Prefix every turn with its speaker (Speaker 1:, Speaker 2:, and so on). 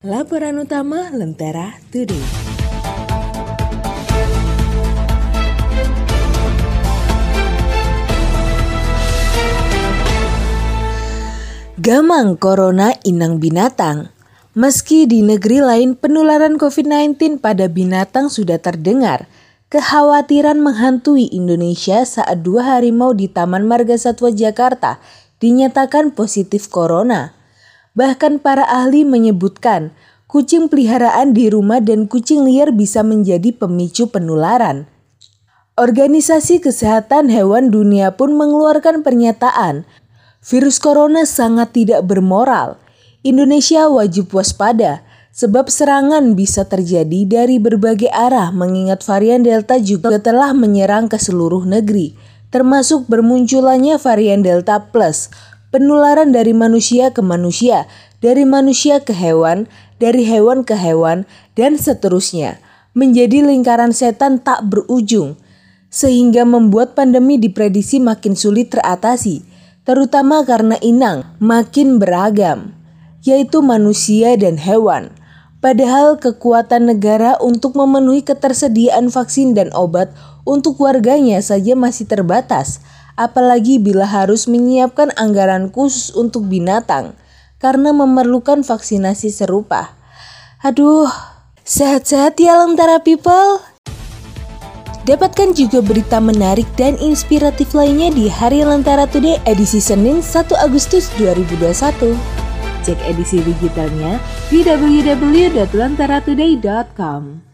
Speaker 1: Laporan utama Lentera Today. Gamang Corona Inang Binatang Meski di negeri lain penularan COVID-19 pada binatang sudah terdengar, kekhawatiran menghantui Indonesia saat dua harimau di Taman Marga Satwa Jakarta dinyatakan positif corona. Bahkan para ahli menyebutkan kucing peliharaan di rumah dan kucing liar bisa menjadi pemicu penularan. Organisasi Kesehatan Hewan Dunia pun mengeluarkan pernyataan, virus corona sangat tidak bermoral. Indonesia wajib waspada sebab serangan bisa terjadi dari berbagai arah mengingat varian Delta juga telah menyerang ke seluruh negeri, termasuk bermunculannya varian Delta Plus penularan dari manusia ke manusia, dari manusia ke hewan, dari hewan ke hewan, dan seterusnya, menjadi lingkaran setan tak berujung, sehingga membuat pandemi diprediksi makin sulit teratasi, terutama karena inang makin beragam, yaitu manusia dan hewan. Padahal kekuatan negara untuk memenuhi ketersediaan vaksin dan obat untuk warganya saja masih terbatas, apalagi bila harus menyiapkan anggaran khusus untuk binatang karena memerlukan vaksinasi serupa. Aduh, sehat-sehat ya Lentera People. Dapatkan juga berita menarik dan inspiratif lainnya di Hari Lentera Today edisi Senin 1 Agustus 2021. Cek edisi digitalnya di www.lenteratoday.com.